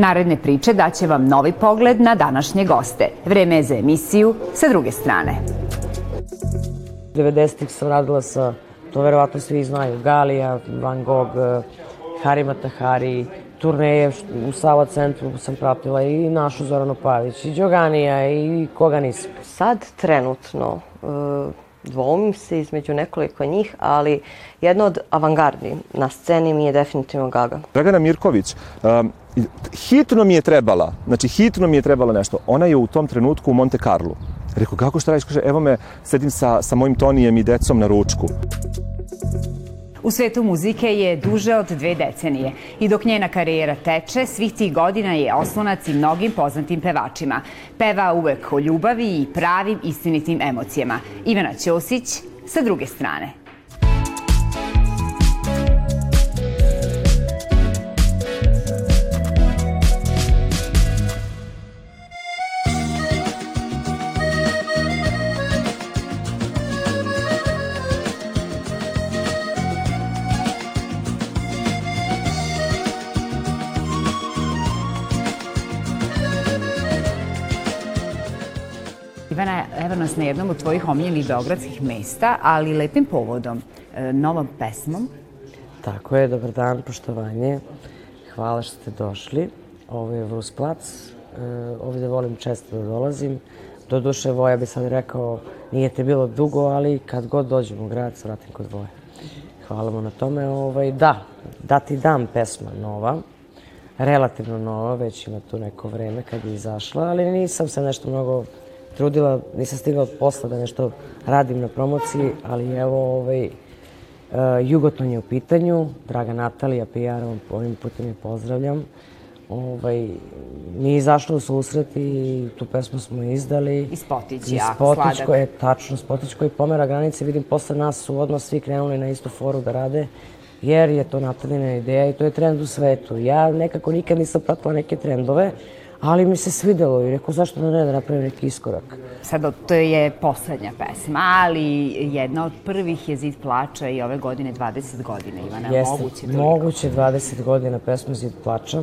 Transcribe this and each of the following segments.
Naredne priče daće vam novi pogled na današnje goste. Vreme je za emisiju sa druge strane. 90-ih sam radila sa, to verovatno svi znaju, Galija, Van Gogh, Hari Matahari, turneje u Sava centru sam pratila i našu Zoranu Pavić, i Đoganija i koga nisam. Sad trenutno e, dvomim se između nekoliko njih, ali jedna od avangardi na sceni mi je definitivno Gaga. Dragana Mirković, um, hitno mi je trebala, znači hitno mi je trebala nešto. Ona je u tom trenutku u Monte Carlo. Rekao, kako šta radiš? Kaže, evo me, sedim sa, sa mojim Tonijem i decom na ručku. U svetu muzike je duže od dve decenije i dok njena karijera teče, svih tih godina je oslonac i mnogim poznatim pevačima. Peva uvek o ljubavi i pravim istinitim emocijama. Ivana Ćosić sa druge strane. Nas na jednom od tvojih omiljenih beogradskih mesta, ali lepim povodom, e, novom pesmom. Tako je, dobar dan, poštovanje. Hvala što ste došli. Ovo je Vrus plac. E, ovde volim često da dolazim. Do duše, Voja bi sad rekao, nije te bilo dugo, ali kad god dođem u grad, svratim kod Voja. Hvala mu na tome. Ovaj, da, da ti dam pesma nova, relativno nova, već ima tu neko vreme kad je izašla, ali nisam se nešto mnogo trudila, nisam stigla od posla da nešto radim na promociji, ali evo ovaj, uh, Jugoton je u pitanju, draga Natalija, PR, ovim putem je pozdravljam. Ovaj, mi je izašlo u susret i tu pesmu smo izdali. I Spotić, I Spotić koji je tačno, Spotić koji pomera granice, vidim posle nas su odmah svi krenuli na istu foru da rade, jer je to Natalijina ideja i to je trend u svetu. Ja nekako nikad nisam pratila neke trendove, ali mi se svidelo i rekao zašto da ne da napravim neki iskorak. Sad, to je poslednja pesma, ali jedna od prvih je Zid plača i ove godine 20 godina, Ivana, Jeste, moguće toliko. moguće 20 godina pesma Zid plača.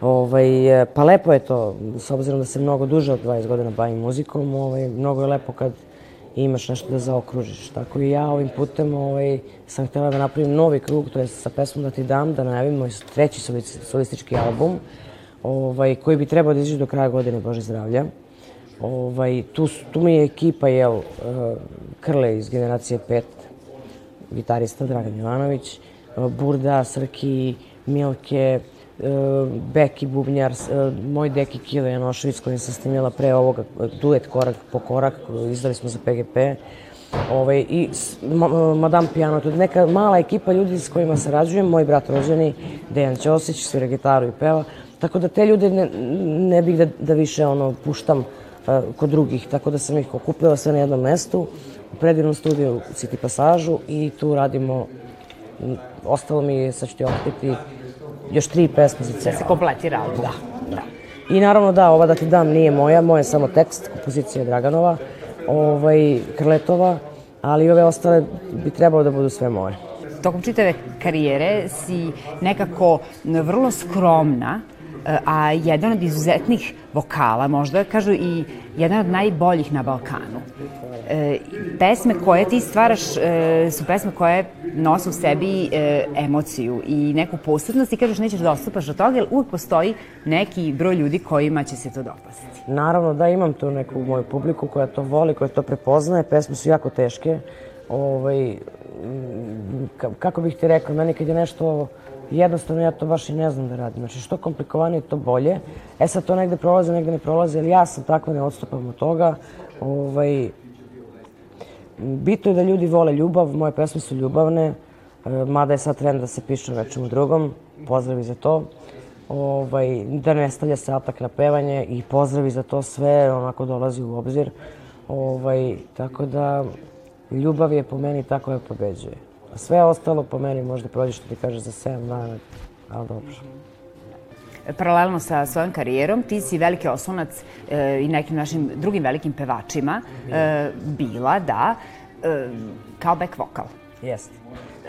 Ovaj, pa lepo je to, s obzirom da se mnogo duže od 20 godina bavim muzikom, ovaj, mnogo je lepo kad imaš nešto da zaokružiš. Tako i ja ovim putem ovaj, sam htjela da napravim novi krug, to je sa pesmom da ti dam, da najavim moj treći solistički album, ovaj, koji bi trebao da izađe do kraja godine, Bože zdravlja. Ovaj, tu, tu mi je ekipa, jel, eh, Krle iz generacije 5, gitarista Dragan Jovanović, eh, Burda, Srki, Milke, eh, Beki Bubnjar, moj deki Kilo Janošević s kojim sam snimila pre ovoga duet korak po korak, izdali smo za PGP. Ovaj, I Madame Piano, to je neka mala ekipa ljudi s kojima sarađujem, moj brat rođeni, Dejan Ćosić, svira gitaru i peva. Tako da te ljude ne, ne bih da, da više ono, puštam uh, kod drugih, tako da sam ih okupila sve na jednom mestu, u predivnom studiju u City Pasažu i tu radimo, ostalo mi je, sad ću ti otkriti, još tri pesme za Da ceo. se kompletira album. Da, da. I naravno da, ova da ti dam nije moja, moja je samo tekst, kompozicija Draganova, ovaj, Krletova, ali ove ostale bi trebalo da budu sve moje. Tokom čitave karijere si nekako vrlo skromna, a jedan od izuzetnih vokala, možda kažu i jedan od najboljih na Balkanu. E, pesme koje ti stvaraš e, su pesme koje nose u sebi e, emociju i neku posebnost i kažeš nećeš da odstupaš od toga, jer uvek postoji neki broj ljudi kojima će se to dopasti. Naravno da imam tu neku moju publiku koja to voli, koja to prepoznaje, pesme su jako teške. Ovaj, ka- kako bih ti rekao, meni kad je nešto jednostavno ja to baš i ne znam da radim. Znači što komplikovanije to bolje. E sad to negde prolaze, negde ne prolaze, ali ja sam takva, ne odstupam od toga. Ovaj, bitno je da ljudi vole ljubav, moje pesme su ljubavne, e, mada je sad trend da se piše o nečemu drugom, pozdravi za to. Ovaj, da ne stavlja se atak na pevanje i pozdravi za to sve onako dolazi u obzir. Ovaj, tako da ljubav je po meni tako je pobeđuje. A sve ostalo po meni možda prođe što ti kaže za 7 dana, ali dobro. Paralelno sa svojom karijerom, ti si veliki oslonac e, i nekim našim drugim velikim pevačima e, bila, da, e, kao back vokal. Jeste.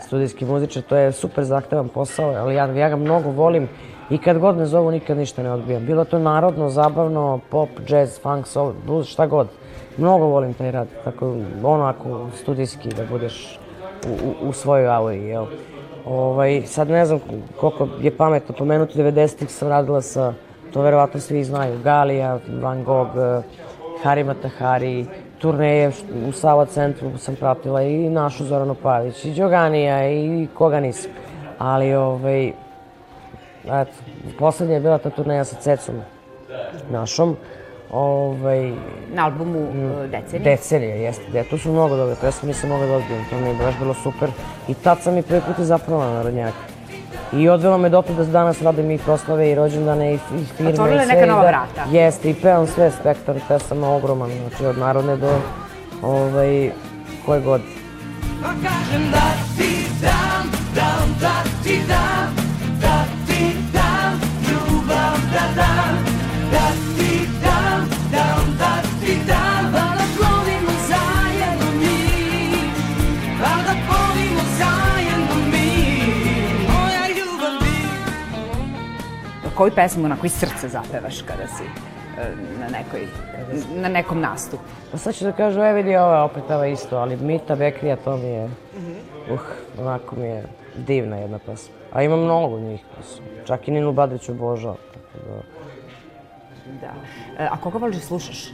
Studijski muzičar, to je super zahtevan posao, ali ja, ja ga mnogo volim I kad god me zovu, nikad ništa ne odbijam. Bilo to narodno, zabavno, pop, jazz, funk, soul, blues, šta god. Mnogo volim taj rad, tako onako studijski da budeš u, u, svojoj auri, jel? Ovaj, sad ne znam koliko je pametno pomenuti, 90-ih sam radila sa, to verovatno svi znaju, Galija, Van Gogh, eh, Hari Matahari, turneje u Sava centru sam pratila i našu Zoranu Pavić, i Đoganija i koga nisam. Ali, ovaj, eto, poslednja je bila ta turneja sa Cecom našom. Ovaj, Na albumu mm. Decenije. Decenija, jeste. De, tu su mnogo dobre pesme, nisam mogla da odbijem, to mi je baš bilo super. I tad sam i prvi put i zapravo na narodnjaka. I odvelo me dopre da danas radim i proslave i rođendane i, i firme i sve. neka i nova da, vrata. Jeste, i pevam sve spektar pesama ogroman, znači od narodne do ovaj, koje god. Pa kažem da ti Koju pesmu na koji srce zapevaš kada si e, na, nekoj, na nekom nastupu? Pa sad ću da kažu, e vidi ovo je opet ovo isto, ali Mita Bekrija to mi je, uh, onako mi je divna jedna pesma. A ima mnogo njih, čak i Ninu Badrić obožao. Tako da, Da. E, a koga voliš da slušaš?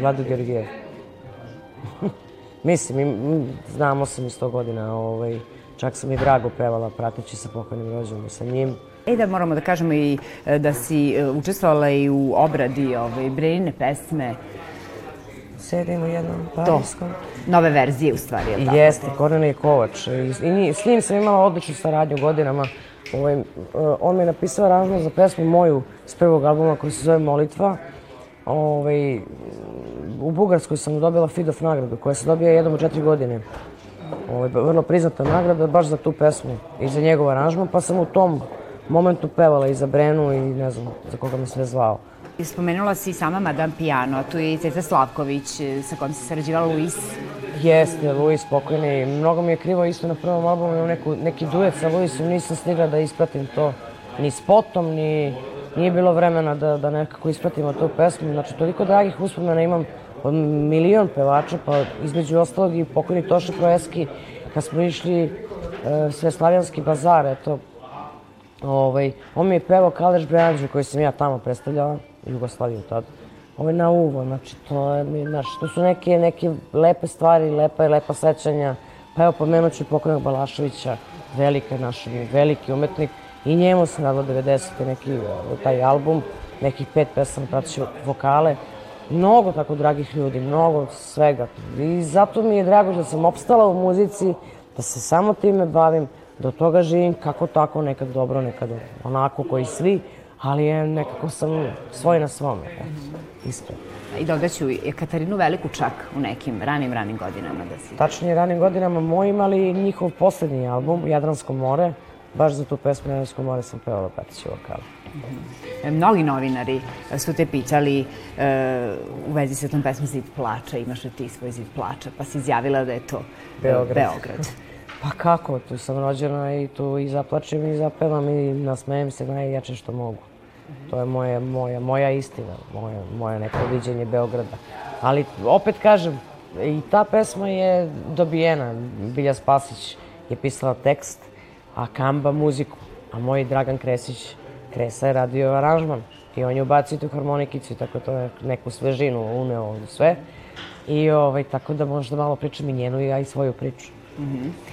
Vlado Georgijev. mislim, im, znamo se mi sto godina, ovaj, čak sam i Drago pevala prateći sa pokojnim rođenom sa njim. E da moramo da kažemo i e, da si e, učestvovala i u obradi ove Brenine pesme, Sedim u jednom to, parijskom. nove verzije u stvari, je li tako? Jeste, Kornelije Kovač. I, i s njim sam imala odličnu saradnju godinama. Ovaj, uh, on mi je napisao aranžman za pesmu moju s prvog albuma koji se zove Molitva. Ovaj, u Bugarskoj sam dobila Fidov nagradu koja se dobija jednom u četiri godine. Ovaj, vrlo priznata nagrada baš za tu pesmu i za njegov aranžman, pa sam u tom momentu pevala i za Brenu i ne znam za koga me sve zvao. I Spomenula si sama Madame Piano, tu je i Ceca Slavković e, sa kojom si sarađivala Luis. Jeste, Luis pokojni. Mnogo mi je krivo isto na prvom albumu imam neku, neki duet sa Luisom, nisam stigla da ispratim to ni spotom, ni nije bilo vremena da, da nekako ispratimo tu pesmu. Znači, toliko dragih uspomena imam od milion pevača, pa između ostalog i pokojni Toša Proeski, kad smo išli e, Sveslavijanski bazar, eto, ovaj, on mi je pevao Kaleš Brejanđe koji sam ja tamo predstavljala, Jugoslaviju tad. Ovaj na uvo, znači to je, znaš, to su neke, neke lepe stvari, lepa i lepa sećanja. Pa evo, pomenut ću pokojnog Balaševića, velika naš, veliki umetnik. I njemu sam radila 90. neki eh, taj album, nekih pet pesama, praću vokale. Mnogo tako dragih ljudi, mnogo svega. I zato mi je drago da sam opstala u muzici, da se samo time bavim, od toga živim kako tako, nekad dobro, nekad onako koji svi, ali je nekako sam svoj na svome. Eto, iskreno. I dodaću Katarinu Veliku čak u nekim ranim, ranim godinama da si. Tačnije, ranim godinama mojim, ali njihov poslednji album, Jadransko more, baš za tu pesmu Jadransko more sam pevala Petići vokale. E, Mnogi novinari su te pitali e, u vezi sa tom pesmom Zid plača, imaš li ti svoj zid plača, pa si izjavila da je to e, Beograd. Beograd. Pa kako, tu sam rođena i tu i zaplačem i zapevam i nasmejem se najjače što mogu. To je moja, moja, moja istina, moja, moja neko viđenje Beograda. Ali opet kažem, i ta pesma je dobijena. Bilja Spasić je pisala tekst, a Kamba muziku. A moj Dragan Kresić, Kresa je radio aranžman. I on je ubacio tu harmonikicu i tako to je neku svežinu uneo u sve. I ovaj, tako da možda malo pričam i njenu i ja i svoju priču.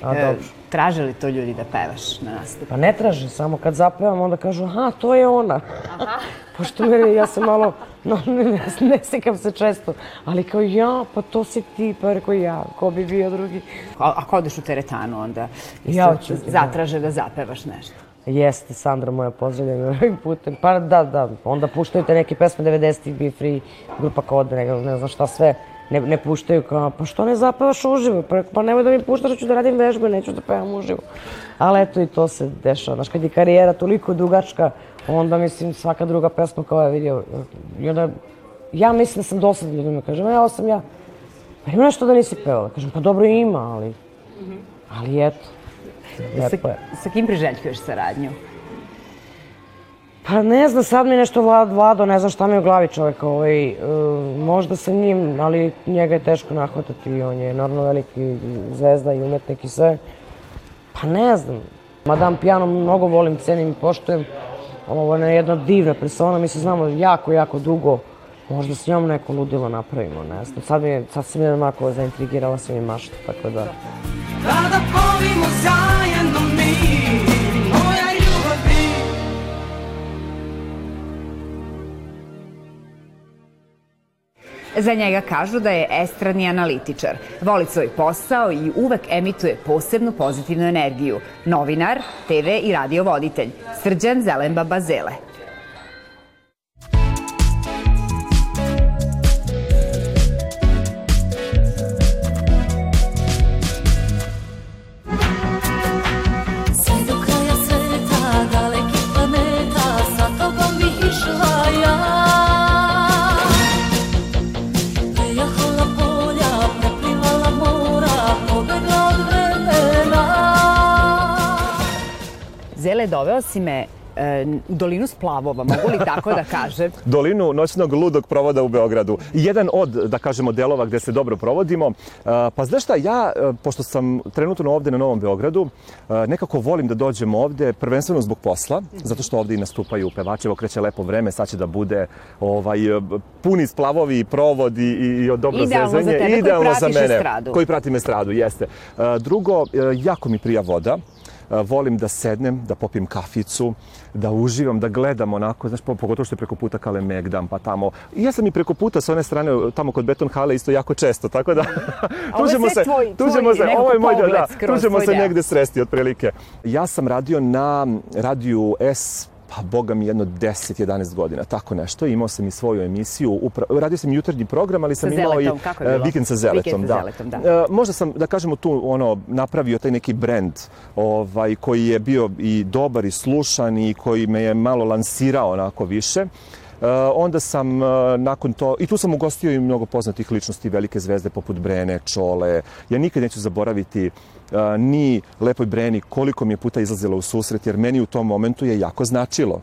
A E, dobro. traže li to ljudi da pevaš na nastupu? Pa ne traže, samo kad zapevam onda kažu aha, to je ona. Pošto me, ja sam malo, no, ne, ne, ne sekam se često, ali kao ja, pa to si ti, pa rekao ja, ko bi bio drugi. A, ako odeš u teretanu, onda Ja isto ću, da. zatraže da zapevaš nešto. Jeste, Sandra moja pozdravljena ovim putem. Pa da, da, onda puštaju te neke pesme 90-ih, Be Free, grupa Kod, ne, ne znam šta sve. Ne, ne puštaju kao, pa što ne zapevaš uživo? Pa, pa nemoj da mi puštaš, hoću da radim vežbe, neću da pevam uživo. Ali eto i to se dešava. Znaš, kad je karijera toliko dugačka, onda mislim svaka druga pesma kao je vidio. I onda, ja mislim da sam dosadna ljudima, kažem, evo sam ja. Pa ima nešto da nisi pevala? Kažem, pa dobro ima, ali, ali eto. Sa, Lepo je. sa kim priželjkuješ saradnju? Pa ne znam, sad mi nešto vlad, vlado, ne znam šta mi je u glavi čovek, ovaj, e, možda sa njim, ali njega je teško nahvatati, on je normalno veliki zvezda i umetnik i sve. Pa ne znam, Madame Piano mnogo volim, cenim i poštujem, ovo je jedna divna persona, mi se znamo jako, jako dugo, možda s njom neko ludilo napravimo, ne znam, sad, mi sad sam je onako zaintrigirala sam i mašta, tako da... Kada povimo zajedno Za njega kažu da je estradni analitičar. Voli svoj posao i uvek emituje posebnu pozitivnu energiju. Novinar, TV i radio voditelj. Srđan Zelemba Bazele. Zele, doveo si me e, u dolinu splavova, mogu li tako da kažem? dolinu noćnog ludog provoda u Beogradu. Jedan od, da kažemo, delova gde se dobro provodimo. E, Pa znaš šta, ja, e, pošto sam trenutno ovde na Novom Beogradu, nekako volim da dođem ovde, prvenstveno zbog posla, zato što ovde i nastupaju pevači, evo kreće lepo vreme, sad će da bude ovaj, puni splavovi i provod i, i, i dobro Idealno za zezanje. tebe koji Idealno za mene, estradu. koji pratim estradu, jeste. Drugo, jako mi prija voda. Volim da sednem, da popim kaficu, da uživam, da gledam onako, znaš, po- pogotovo što je preko puta Kalemegdan, pa tamo. I ja sam i preko puta sa one strane, tamo kod Beton Hale isto jako često, tako da tužemo se, tvoj- tužemo tvoj se, ovo je moj da, skroz, tužemo se deo. negde sresti otprilike. Ja sam radio na radiju S pa boga mi jedno 10-11 godina, tako nešto. Imao sam i svoju emisiju, upra... radio sam i jutarnji program, ali sam Sa imao Zeletom, i e, bilo? vikend sa Zeletom. Vikend sa da. Zeletom, da. E, možda sam, da kažemo tu, ono, napravio taj neki brand ovaj, koji je bio i dobar i slušan i koji me je malo lansirao onako više. E, onda sam e, nakon to, i tu sam ugostio i mnogo poznatih ličnosti, velike zvezde poput Brene, Čole. Ja nikad neću zaboraviti e, ni Lepoj Breni koliko mi je puta izlazila u susret, jer meni u tom momentu je jako značilo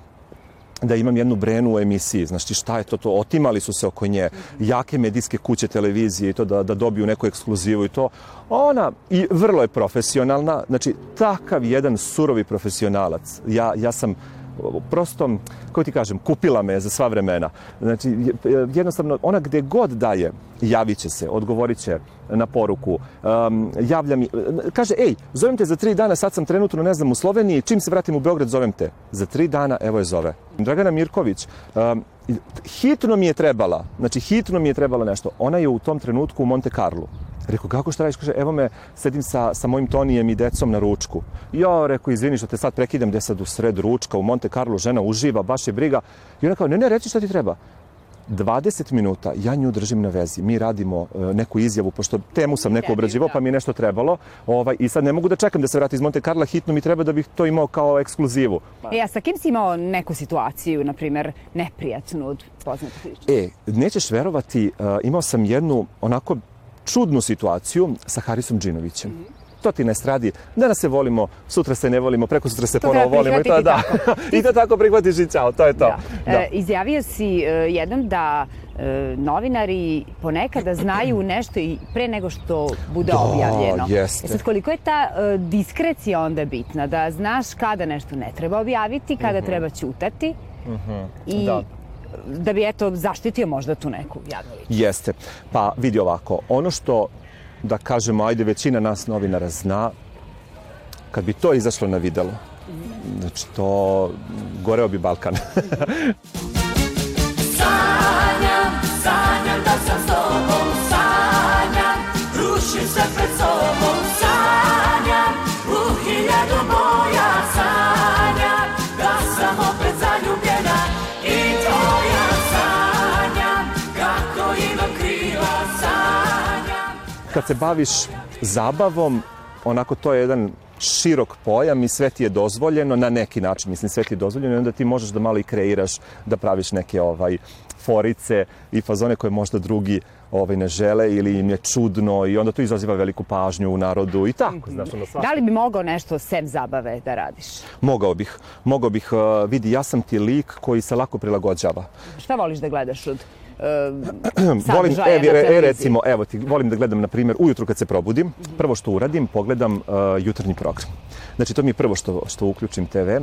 da imam jednu brenu u emisiji. Znaš ti šta je to? to? Otimali su se oko nje. Jake medijske kuće televizije i to da, da dobiju neku ekskluzivu i to. Ona i vrlo je profesionalna. Znači, takav jedan surovi profesionalac. Ja, ja sam prosto, kako ti kažem, kupila me za sva vremena. Znači, je- jednostavno, ona gde god daje, javit će se, odgovorit će na poruku, um, javlja mi, kaže, ej, zovem te za tri dana, sad sam trenutno, ne znam, u Sloveniji, čim se vratim u Beograd, zovem te. Za tri dana, evo je zove. Dragana Mirković, um, hitno mi je trebala, znači hitno mi je trebala nešto. Ona je u tom trenutku u Monte Carlo. Rekao, kako šta radiš? Kaže, evo me, sedim sa, sa mojim Tonijem i decom na ručku. Ja, rekao, izvini što te sad prekidam, gde sad u sred ručka, u Monte Carlo, žena uživa, baš je briga. I ona kao, ne, ne, reći šta ti treba. 20 minuta ja nju držim na vezi. Mi radimo e, neku izjavu, pošto temu sam neku obrađivao, pa mi je nešto trebalo. Ovaj, I sad ne mogu da čekam da se vrati iz Monte Carla, hitno mi treba da bih to imao kao ekskluzivu. E, a sa kim si imao neku situaciju, na primer, neprijatnu od poznatih ličnosti? E, nećeš verovati, uh, imao sam jednu onako čudnu situaciju sa Harisom Džinovićem. To ti ne stradi. Danas se volimo, sutra se ne volimo, preko sutra se To ponovo volimo. I to, da. I to tako prihvatiš i ćao, to je to. Da. E, izjavio si e, jednom da e, novinari ponekada znaju nešto i pre nego što bude Da, objavljeno. jeste. E sad, koliko je ta e, diskrecija onda bitna? Da znaš kada nešto ne treba objaviti, kada treba ćutati i Mhm. Da. Da bi, eto, zaštitio možda tu neku javnu ličnost. Jeste. Pa vidi ovako, ono što, da kažemo, ajde, većina nas novinara zna, kad bi to izašlo na videlo, znači to, goreo bi Balkan. kad se baviš zabavom, onako to je jedan širok pojam i sve ti je dozvoljeno na neki način, mislim sve ti je dozvoljeno i onda ti možeš da malo i kreiraš, da praviš neke ovaj forice i fazone koje možda drugi ovaj, ne žele ili im je čudno i onda to izaziva veliku pažnju u narodu i tako, znaš, ono svašta. Da li bi mogao nešto sem zabave da radiš? Mogao bih, mogao bih, uh, vidi, ja sam ti lik koji se lako prilagođava. Šta voliš da gledaš od volim, sadržaja e, na e, televiziji? recimo, evo ti, volim da gledam, na primjer, ujutru kad se probudim, prvo što uradim, pogledam uh, jutarnji program. Znači, to mi je prvo što, što uključim TV. Uh,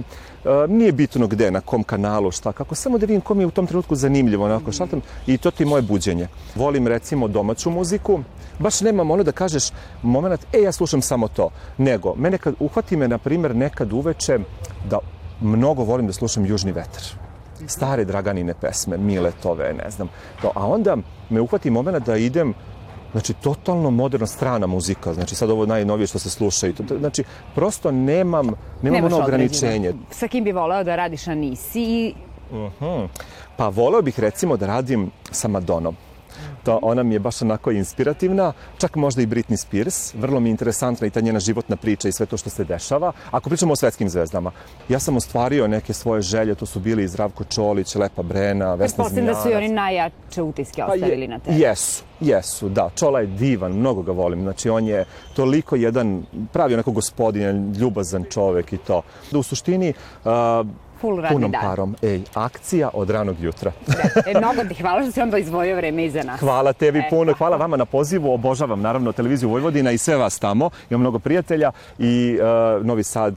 nije bitno gde, na kom kanalu, šta, kako, samo da vidim kom je u tom trenutku zanimljivo, onako, šaltam, i to ti je moje buđenje. Volim, recimo, domaću muziku, baš nemam ono da kažeš moment, e, ja slušam samo to, nego, mene kad, uhvati me, na primjer, nekad uveče da mnogo volim da slušam Južni vetar stare Draganine pesme, Miletove, ne znam. To, a onda me uhvati moment da idem Znači, totalno moderna strana muzika, znači sad ovo najnovije što se sluša i to, znači, prosto nemam, nemam Nemaš ono ograničenje. Sa kim bi voleo da radiš, a nisi i Pa voleo bih recimo da radim sa Madonom. To ona mi je baš onako inspirativna, čak možda i Britney Spears. Vrlo mi je interesantna i ta njena životna priča i sve to što se dešava. Ako pričamo o svetskim zvezdama, ja sam ostvario neke svoje želje, to su bili i Zdravko Čolić, Lepa Brena, Vesna Pretpostavljam da su i Zmijanac. oni najjače utiske Pa je- ostavili na tebe. Jesu, jesu, da. Čola je divan, mnogo ga volim. Znači, on je toliko jedan, pravi onako gospodin, ljubazan čovek i to. Da u suštini, uh, Full radni punom dan. parom. Ej, akcija od ranog jutra. E, mnogo ti hvala što si onda izvojio vreme iza nas. Hvala tebi E, puno, hvala vama na pozivu, obožavam naravno televiziju Vojvodina i sve vas tamo. Imam mnogo prijatelja i uh, Novi Sad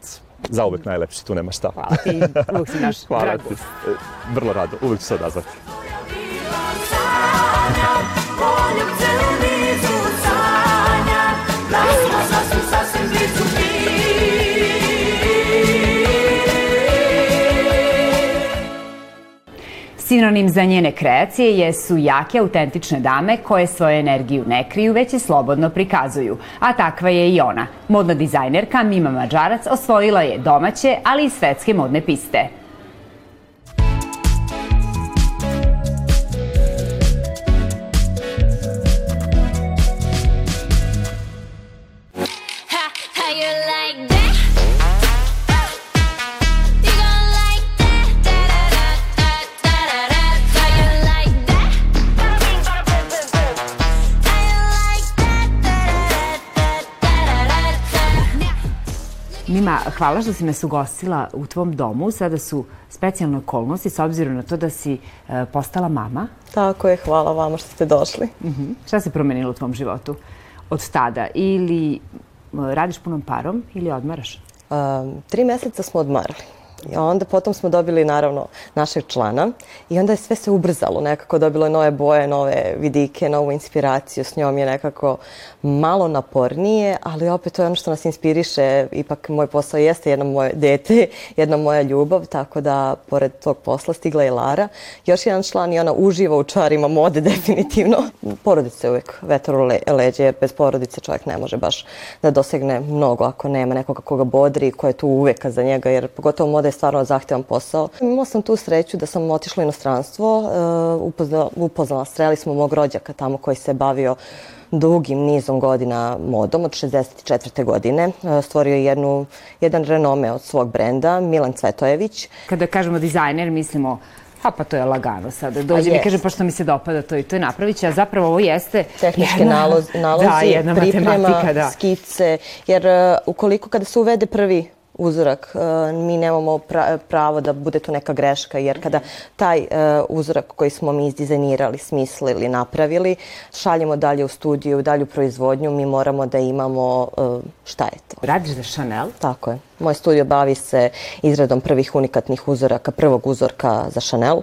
zauvek najlepši, tu nema šta. Hvala ti, uvijek si naš Hvala drag ti. E, Vrlo rado, uvek ću se odazvati. sanjam Poljubce u Sinonim za njene kreacije jesu jake, autentične dame koje svoju energiju ne kriju, već je slobodno prikazuju. A takva je i ona. Modna dizajnerka Mima Mađarac osvojila je domaće, ali i svetske modne piste. Hvala što si nas ugostila u tvom domu. Sada su specijalne okolnosti s obzirom na to da si e, postala mama. Tako je, hvala vama što ste došli. Šta se promenilo u tvom životu od tada? Ili radiš punom parom ili odmaraš? Um, tri meseca smo odmarali. I onda potom smo dobili naravno našeg člana. I onda je sve se ubrzalo, nekako dobilo je nove boje, nove vidike, novu inspiraciju, s njom je nekako malo napornije, ali opet to je ono što nas inspiriše, ipak moj posao jeste jedno moje dete, jedna moja ljubav, tako da pored tog posla stigla je Lara, još jedan član i ona uživa u čarima mode definitivno. Porodica je uvek vetar u le leđe, bez porodice čovjek ne može baš da dosegne mnogo ako nema nekoga koga bodri, ko je tu uvek za njega, jer pogotovo moda stvarno zahtevan posao. Imala sam tu sreću da sam otišla u inostranstvo, uh, upoznala, upoznala, sreli smo mog rođaka tamo koji se bavio dugim nizom godina modom od 64. godine. Uh, Stvorio je jednu, jedan renome od svog brenda, Milan Cvetojević. Kada kažemo dizajner, mislimo a pa to je lagano sada. Dođe mi kaže, pošto mi se dopada to i to je napravit će, a zapravo ovo jeste tehničke jedna- naloz, nalozi, da, jedna priprema, da. skice, jer uh, ukoliko kada se uvede prvi uzorak, uh, mi nemamo pra- pravo da bude tu neka greška, jer kada taj uh, uzorak koji smo mi izdizajnirali, smislili, napravili, šaljemo dalje u studiju, dalje u proizvodnju, mi moramo da imamo uh, šta je to. Radiš za Chanel? Tako je. Moj studio bavi se izradom prvih unikatnih uzoraka, prvog uzorka za Chanel.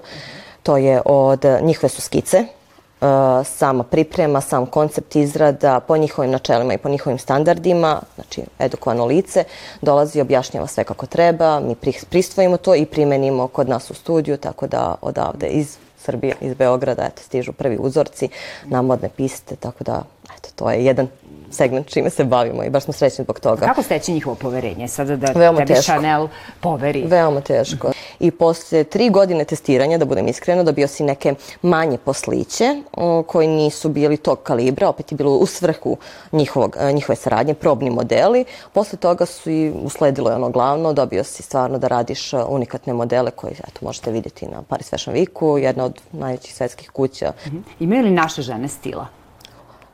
To je od, njihove su skice, e, sama priprema, sam koncept izrada po njihovim načelima i po njihovim standardima, znači edukovano lice, dolazi i objašnjava sve kako treba, mi pri- pristvojimo to i primenimo kod nas u studiju, tako da odavde iz Srbije, iz Beograda, eto, stižu prvi uzorci na modne piste, tako da, eto, to je jedan segment čime se bavimo i baš smo srećni zbog toga. Kako steći njihovo poverenje? Sada da Veoma tebi teško. Chanel poveri. Veoma teško. I posle tri godine testiranja, da budem iskrena, dobio si neke manje posliće o, koji nisu bili tog kalibra, opet je bilo u svrhu njihovog, e, njihove saradnje, probni modeli. Posle toga su i usledilo je ono glavno, dobio si stvarno da radiš e, unikatne modele koje eto, možete vidjeti na Paris Fashion Weeku, jedna od najvećih svetskih kuća. Imaju li naše žene stila?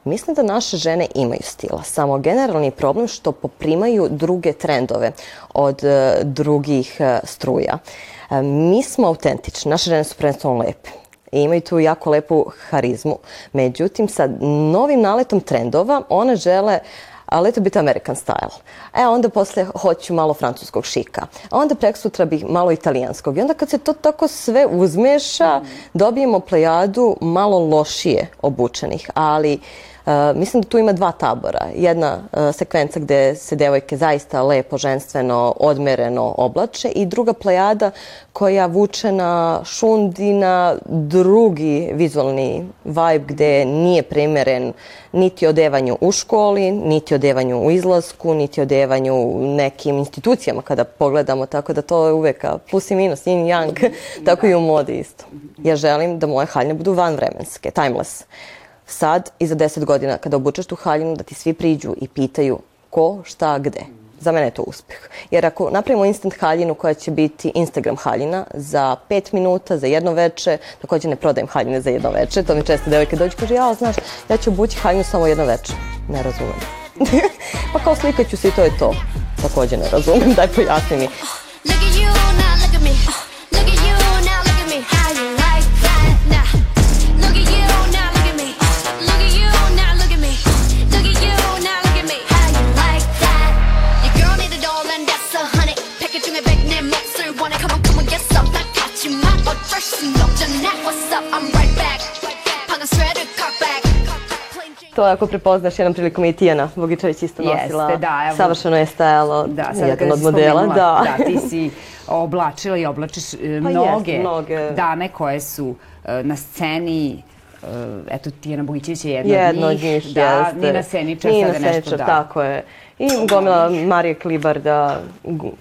Mislim da naše žene imaju stila, samo generalni problem što poprimaju druge trendove od e, drugih struja. E, mi smo autentični, naše žene su prvenstveno lepe i imaju tu jako lepu harizmu. Međutim, sa novim naletom trendova one žele a let biti American style. E, onda posle hoću malo francuskog šika. A onda prek sutra bih malo italijanskog. I onda kad se to tako sve uzmeša, dobijemo plejadu malo lošije obučenih. Ali Uh, mislim da tu ima dva tabora. Jedna uh, sekvenca gde se devojke zaista lepo, ženstveno, odmereno oblače i druga plejada koja vuče na šundi na drugi vizualni vibe gde nije primeren niti odevanju u školi, niti odevanju u izlasku, niti odevanju u nekim institucijama kada pogledamo, tako da to je uvek plus i minus, yin i yang, tako i u modi isto. Ja želim da moje haljne budu vanvremenske, timeless sad i za deset godina kada obučeš tu haljinu da ti svi priđu i pitaju ko, šta, gde. Za mene je to uspeh. Jer ako napravimo instant haljinu koja će biti Instagram haljina za pet minuta, za jedno veče, takođe ne prodajem haljine za jedno veče, to mi često devojke dođu i kaže, ja, znaš, ja ću obući haljinu samo jedno veče. Ne razumem. pa kao slikaću se i to je to. Takođe ne razumem, daj pojasni mi. To ako prepoznaš, jednom prilikom je Tijana Bogičević isto Jeste, nosila. da, evo. Savršeno je stajalo Da, sada jedan od modela. Da. da, ti si oblačila i oblačiš e, Pa mnoge, jeste, mnoge. dame koje su e, na sceni e, eto Tijana Bogićević je jedna, Jedno od njih, da, jeste. Nina Seničar Nina sada nešto Seničar, da. tako je. I gomila Marije Klibarda,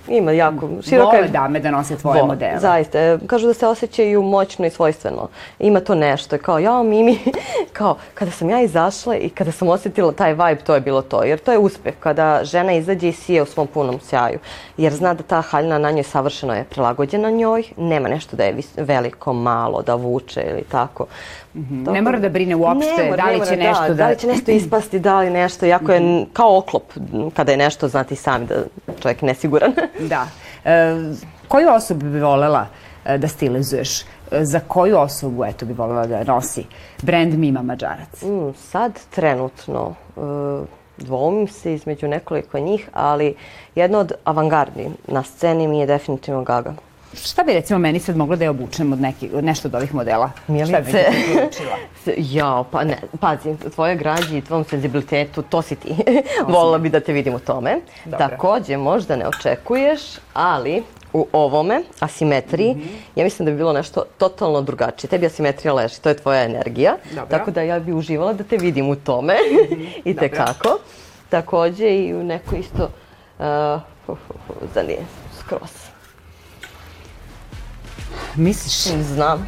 ima jako široka... Vole dame da nose tvoje Vole, modele. Zaista, kažu da se osjećaju moćno i svojstveno. Ima to nešto, kao ja, Mimi, kao kada sam ja izašla i kada sam osjetila taj vibe, to je bilo to. Jer to je uspeh, kada žena izađe i sije u svom punom sjaju. Jer zna da ta haljina na njoj savršeno je prilagođena njoj, nema nešto da je veliko, malo, da vuče ili tako. Ne mora da brine uopšte Ne mora, da li ne mora, će nešto da... Da li će nešto ispasti, da li nešto, jako je n- kao oklop kada je nešto, znate i sami da čovjek je nesiguran. Da. E, koju osobu bi volela e, da stilizuješ? E, Za koju osobu eto, bi volela da nosi brand Mima Mađarac? Mm, sad trenutno e, dvoumim se između nekoliko njih, ali jedna od avangardi na sceni mi je definitivno Gaga. Šta bi recimo meni sad moglo da je obučem od, neki, od nešto od ovih modela? Šta bi Milice. preporučila? Jao, pa ne, pazi, tvoje građi i tvom senzibilitetu, to si ti. Volila bi da te vidim u tome. Dobro. Takođe, možda ne očekuješ, ali u ovome, asimetriji, Mhm. ja mislim da bi bilo nešto totalno drugačije. Tebi asimetrija leži, to je tvoja energija. Dobro. Tako da ja bi uživala da te vidim u tome. I Dobro. tekako. Takođe i u neko isto, uh, hu, hu, hu, za nije, skroz. Misses. não.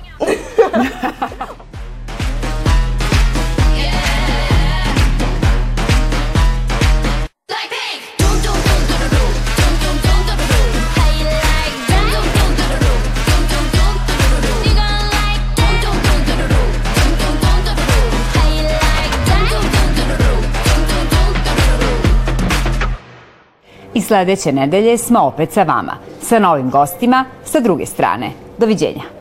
Sledeće nedelje smo opet sa vama, sa novim gostima sa druge strane. Doviđenja.